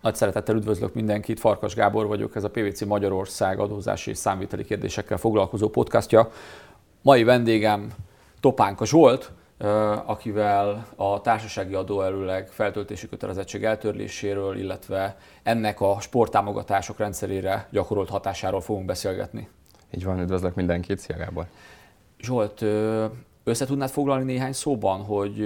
Nagy szeretettel üdvözlök mindenkit, Farkas Gábor vagyok, ez a PVC Magyarország adózási és számviteli kérdésekkel foglalkozó podcastja. Mai vendégem Topánka Zsolt, akivel a társasági adóelőleg feltöltési kötelezettség eltörléséről, illetve ennek a sporttámogatások rendszerére gyakorolt hatásáról fogunk beszélgetni. Így van, üdvözlök mindenkit, szia Gábor! Zsolt, össze tudnád foglalni néhány szóban, hogy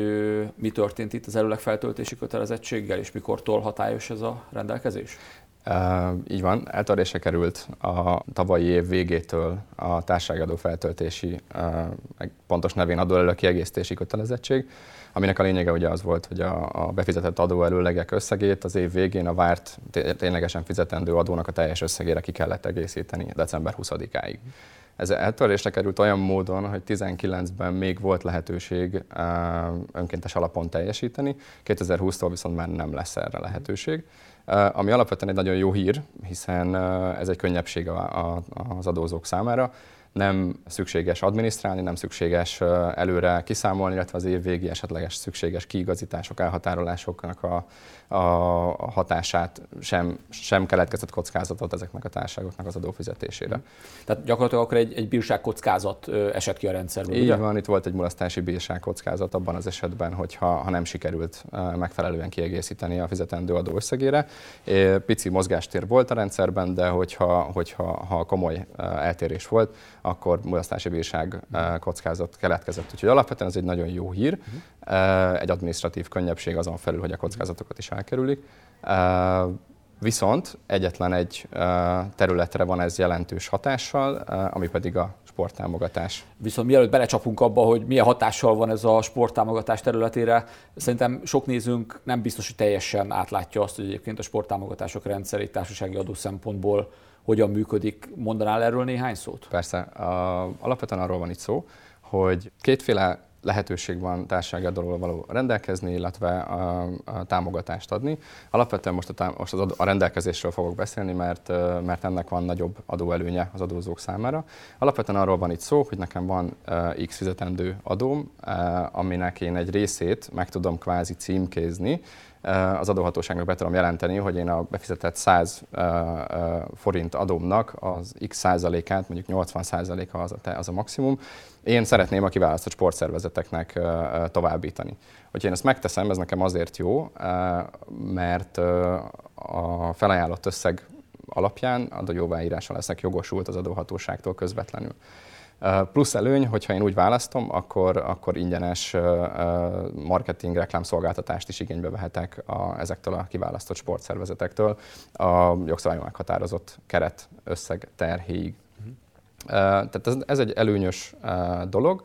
mi történt itt az előleg feltöltési kötelezettséggel, és mikortól hatályos ez a rendelkezés? Uh, így van, eltörlése került a tavalyi év végétől a társadalmi feltöltési, uh, pontos nevén adóelő kiegészítési kötelezettség, aminek a lényege ugye az volt, hogy a, a befizetett adóelőlegek összegét az év végén a várt ténylegesen fizetendő adónak a teljes összegére ki kellett egészíteni december 20-áig. Ez eltörlésre került olyan módon, hogy 19-ben még volt lehetőség önkéntes alapon teljesíteni, 2020-tól viszont már nem lesz erre lehetőség. Ami alapvetően egy nagyon jó hír, hiszen ez egy könnyebbség az adózók számára nem szükséges adminisztrálni, nem szükséges előre kiszámolni, illetve az év végi esetleges szükséges kiigazítások, elhatárolásoknak a, a hatását sem, sem keletkezett kockázatot ezeknek a társaságoknak az adófizetésére. Tehát gyakorlatilag akkor egy, egy bírság kockázat esett ki a rendszerből, Így ugye? van, itt volt egy mulasztási bírság kockázat abban az esetben, hogyha ha nem sikerült megfelelően kiegészíteni a fizetendő adó összegére. Pici mozgástér volt a rendszerben, de hogyha, hogyha ha komoly eltérés volt, akkor mulasztási bírság kockázat keletkezett. Úgyhogy alapvetően ez egy nagyon jó hír, egy administratív könnyebbség azon felül, hogy a kockázatokat is elkerülik. Viszont egyetlen egy területre van ez jelentős hatással, ami pedig a sporttámogatás. Viszont mielőtt belecsapunk abba, hogy milyen hatással van ez a sporttámogatás területére, szerintem sok nézőnk nem biztos, hogy teljesen átlátja azt, hogy egyébként a sporttámogatások rendszerét társasági adó szempontból hogyan működik. Mondanál erről néhány szót? Persze. A, alapvetően arról van itt szó, hogy kétféle lehetőség van társasági adóról való rendelkezni, illetve a, a támogatást adni. Alapvetően most, a, most az a rendelkezésről fogok beszélni, mert, mert ennek van nagyobb adóelőnye az adózók számára. Alapvetően arról van itt szó, hogy nekem van uh, X fizetendő adóm, uh, aminek én egy részét meg tudom kvázi címkézni, az adóhatóságnak be tudom jelenteni, hogy én a befizetett 100 forint adómnak az x százalékát, mondjuk 80 százaléka az a, az a maximum, én szeretném a kiválasztott sportszervezeteknek továbbítani. Hogyha én ezt megteszem, ez nekem azért jó, mert a felajánlott összeg alapján adójóváírása leszek jogosult az adóhatóságtól közvetlenül. Plusz előny, hogyha én úgy választom, akkor, akkor ingyenes marketing, reklámszolgáltatást is igénybe vehetek a, ezektől a kiválasztott sportszervezetektől a jogszabályon meghatározott keret összeg terhéig. Uh-huh. Tehát ez, ez egy előnyös dolog.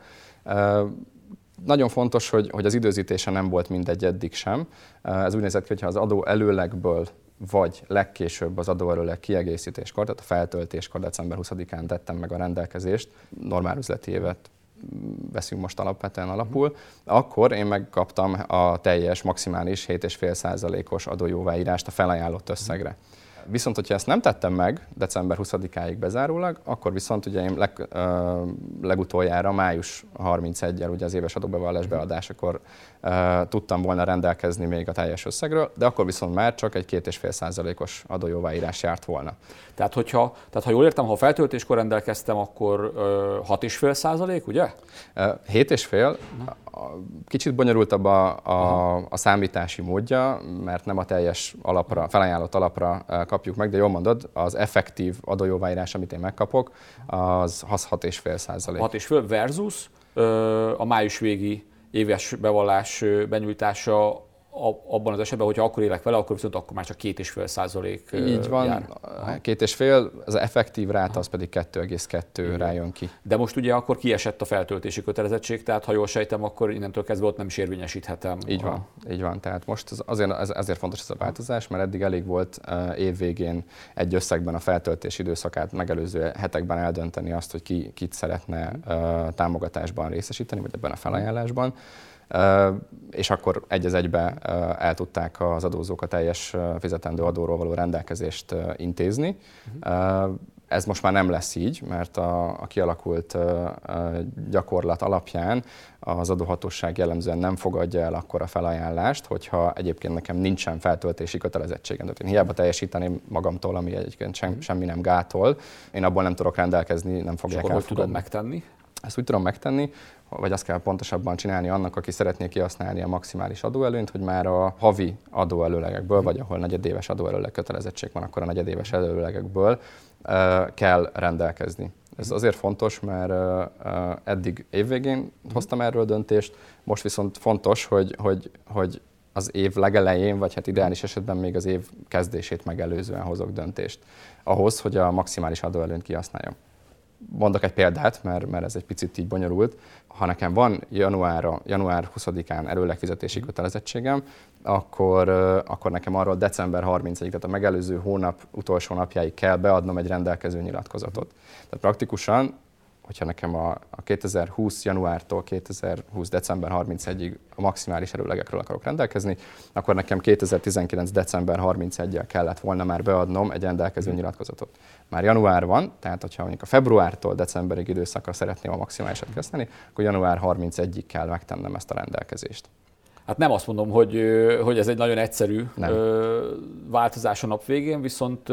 Nagyon fontos, hogy, hogy az időzítése nem volt mindegy eddig sem. Ez úgy nézett ki, hogyha az adó előlegből vagy legkésőbb az adóerőleg kiegészítéskor, tehát a feltöltéskor december 20-án tettem meg a rendelkezést, normál üzleti évet veszünk most alapvetően alapul, akkor én megkaptam a teljes maximális 7,5%-os adójóváírást a felajánlott összegre. Viszont, hogyha ezt nem tettem meg december 20-áig bezárólag, akkor viszont ugye én leg, uh, legutoljára május 31-el, ugye az éves adóbevallás beadásakor uh, tudtam volna rendelkezni még a teljes összegről, de akkor viszont már csak egy 2,5 százalékos adójóváírás járt volna. Tehát, hogyha, tehát ha jól értem, ha feltöltéskor rendelkeztem, akkor uh, 6,5 százalék, ugye? Uh, 7,5, kicsit bonyolultabb a, a, a számítási módja, mert nem a teljes alapra, felajánlott alapra kapjuk meg, de jól mondod, az effektív adójóváírás, amit én megkapok, az 6,5 százalék. 6,5 versus a május végi éves bevallás benyújtása abban az esetben, hogyha akkor élek vele, akkor viszont akkor már csak két és fél százalék Így van, jár. két és fél, az effektív ráta az pedig 2,2 rájön ki. De most ugye akkor kiesett a feltöltési kötelezettség, tehát ha jól sejtem, akkor innentől kezdve ott nem is érvényesíthetem. Így van, a... így van. Tehát most azért, ezért fontos ez a változás, mert eddig elég volt évvégén egy összegben a feltöltési időszakát megelőző hetekben eldönteni azt, hogy ki kit szeretne támogatásban részesíteni, vagy ebben a felajánlásban és akkor egy az egybe el tudták az adózók a teljes fizetendő adóról való rendelkezést intézni. Uh-huh. Ez most már nem lesz így, mert a, a kialakult gyakorlat alapján az adóhatóság jellemzően nem fogadja el akkor a felajánlást, hogyha egyébként nekem nincsen feltöltési kötelezettségem. Tehát én hiába teljesíteném magamtól, ami egyébként sem, semmi nem gátol, én abból nem tudok rendelkezni, nem fogják És hogy tudod megtenni? Ezt úgy tudom megtenni, vagy azt kell pontosabban csinálni annak, aki szeretné kihasználni a maximális adóelőnyt, hogy már a havi adóelőlegekből, vagy ahol negyedéves adóelőleg kötelezettség van, akkor a negyedéves előlegekből kell rendelkezni. Ez azért fontos, mert eddig évvégén hoztam erről döntést, most viszont fontos, hogy, hogy, hogy az év legelején, vagy hát ideális esetben még az év kezdését megelőzően hozok döntést. Ahhoz, hogy a maximális adóelőnyt kihasználjam mondok egy példát, mert, mert ez egy picit így bonyolult. Ha nekem van január, január 20-án előlegfizetési kötelezettségem, akkor, akkor nekem arról december 30-ig, tehát a megelőző hónap utolsó napjáig kell beadnom egy rendelkező nyilatkozatot. Tehát praktikusan hogyha nekem a, a 2020 januártól 2020 december 31-ig a maximális erőlegekről akarok rendelkezni, akkor nekem 2019 december 31-jel kellett volna már beadnom egy rendelkező nyilatkozatot. Már január van, tehát hogyha mondjuk a februártól decemberig időszakra szeretném a maximálisat kezdeni, akkor január 31-ig kell megtennem ezt a rendelkezést. Hát nem azt mondom, hogy, hogy ez egy nagyon egyszerű nem. változás a nap végén, viszont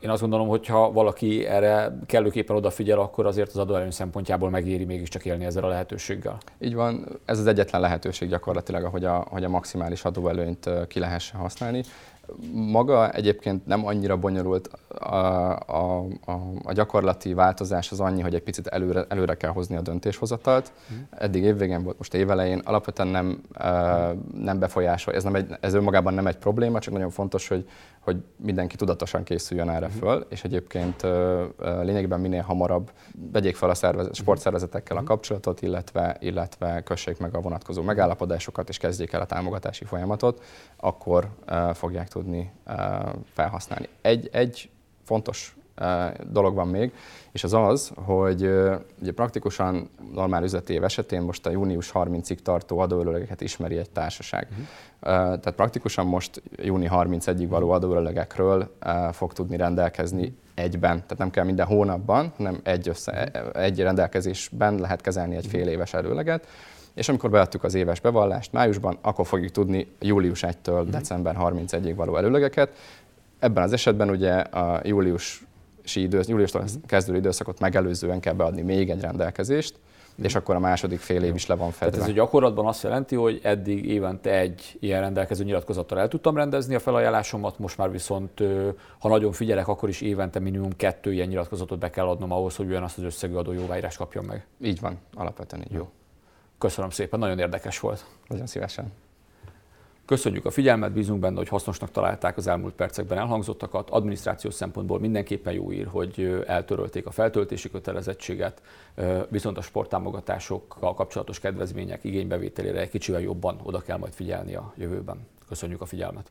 én azt gondolom, hogy ha valaki erre kellőképpen odafigyel, akkor azért az adóelőny szempontjából megéri mégiscsak élni ezzel a lehetőséggel. Így van, ez az egyetlen lehetőség gyakorlatilag, hogy a, hogy a maximális adóelőnyt ki lehessen használni. Maga egyébként nem annyira bonyolult, a, a, a, a gyakorlati változás az annyi, hogy egy picit előre, előre kell hozni a döntéshozatalt. Eddig évvégén volt, most évelején. Alapvetően nem, nem befolyásol, ez, nem egy, ez önmagában nem egy probléma, csak nagyon fontos, hogy, hogy mindenki tudatosan készüljön erre föl, és egyébként lényegében minél hamarabb vegyék fel a szervezet, sportszervezetekkel a kapcsolatot, illetve, illetve kössék meg a vonatkozó megállapodásokat, és kezdjék el a támogatási folyamatot, akkor fogják tudni felhasználni. Egy, egy fontos dolog van még, és az az, hogy ugye praktikusan normál üzleti év esetén most a június 30-ig tartó adóölölegeket ismeri egy társaság. Uh-huh. Tehát praktikusan most júni 31-ig való adóölölegekről fog tudni rendelkezni egyben, tehát nem kell minden hónapban, hanem egy, össze, egy rendelkezésben lehet kezelni egy fél éves előleget és amikor beadtuk az éves bevallást májusban, akkor fogjuk tudni július 1-től uh-huh. december 31-ig való előlegeket. Ebben az esetben ugye a július idősz, júliustól uh-huh. kezdődő időszakot megelőzően kell beadni még egy rendelkezést, uh-huh. és akkor a második fél év is le van fedve. Tehát ez a gyakorlatban azt jelenti, hogy eddig évente egy ilyen rendelkező nyilatkozattal el tudtam rendezni a felajánlásomat, most már viszont, ha nagyon figyelek, akkor is évente minimum kettő ilyen nyilatkozatot be kell adnom ahhoz, hogy ugyanazt az összegű adó jóváírást kapjam meg. Így van, alapvetően így. Jó. Köszönöm szépen, nagyon érdekes volt. Nagyon szívesen. Köszönjük a figyelmet, bízunk benne, hogy hasznosnak találták az elmúlt percekben elhangzottakat. Adminisztrációs szempontból mindenképpen jó ír, hogy eltörölték a feltöltési kötelezettséget, viszont a sporttámogatásokkal kapcsolatos kedvezmények igénybevételére egy kicsivel jobban oda kell majd figyelni a jövőben. Köszönjük a figyelmet!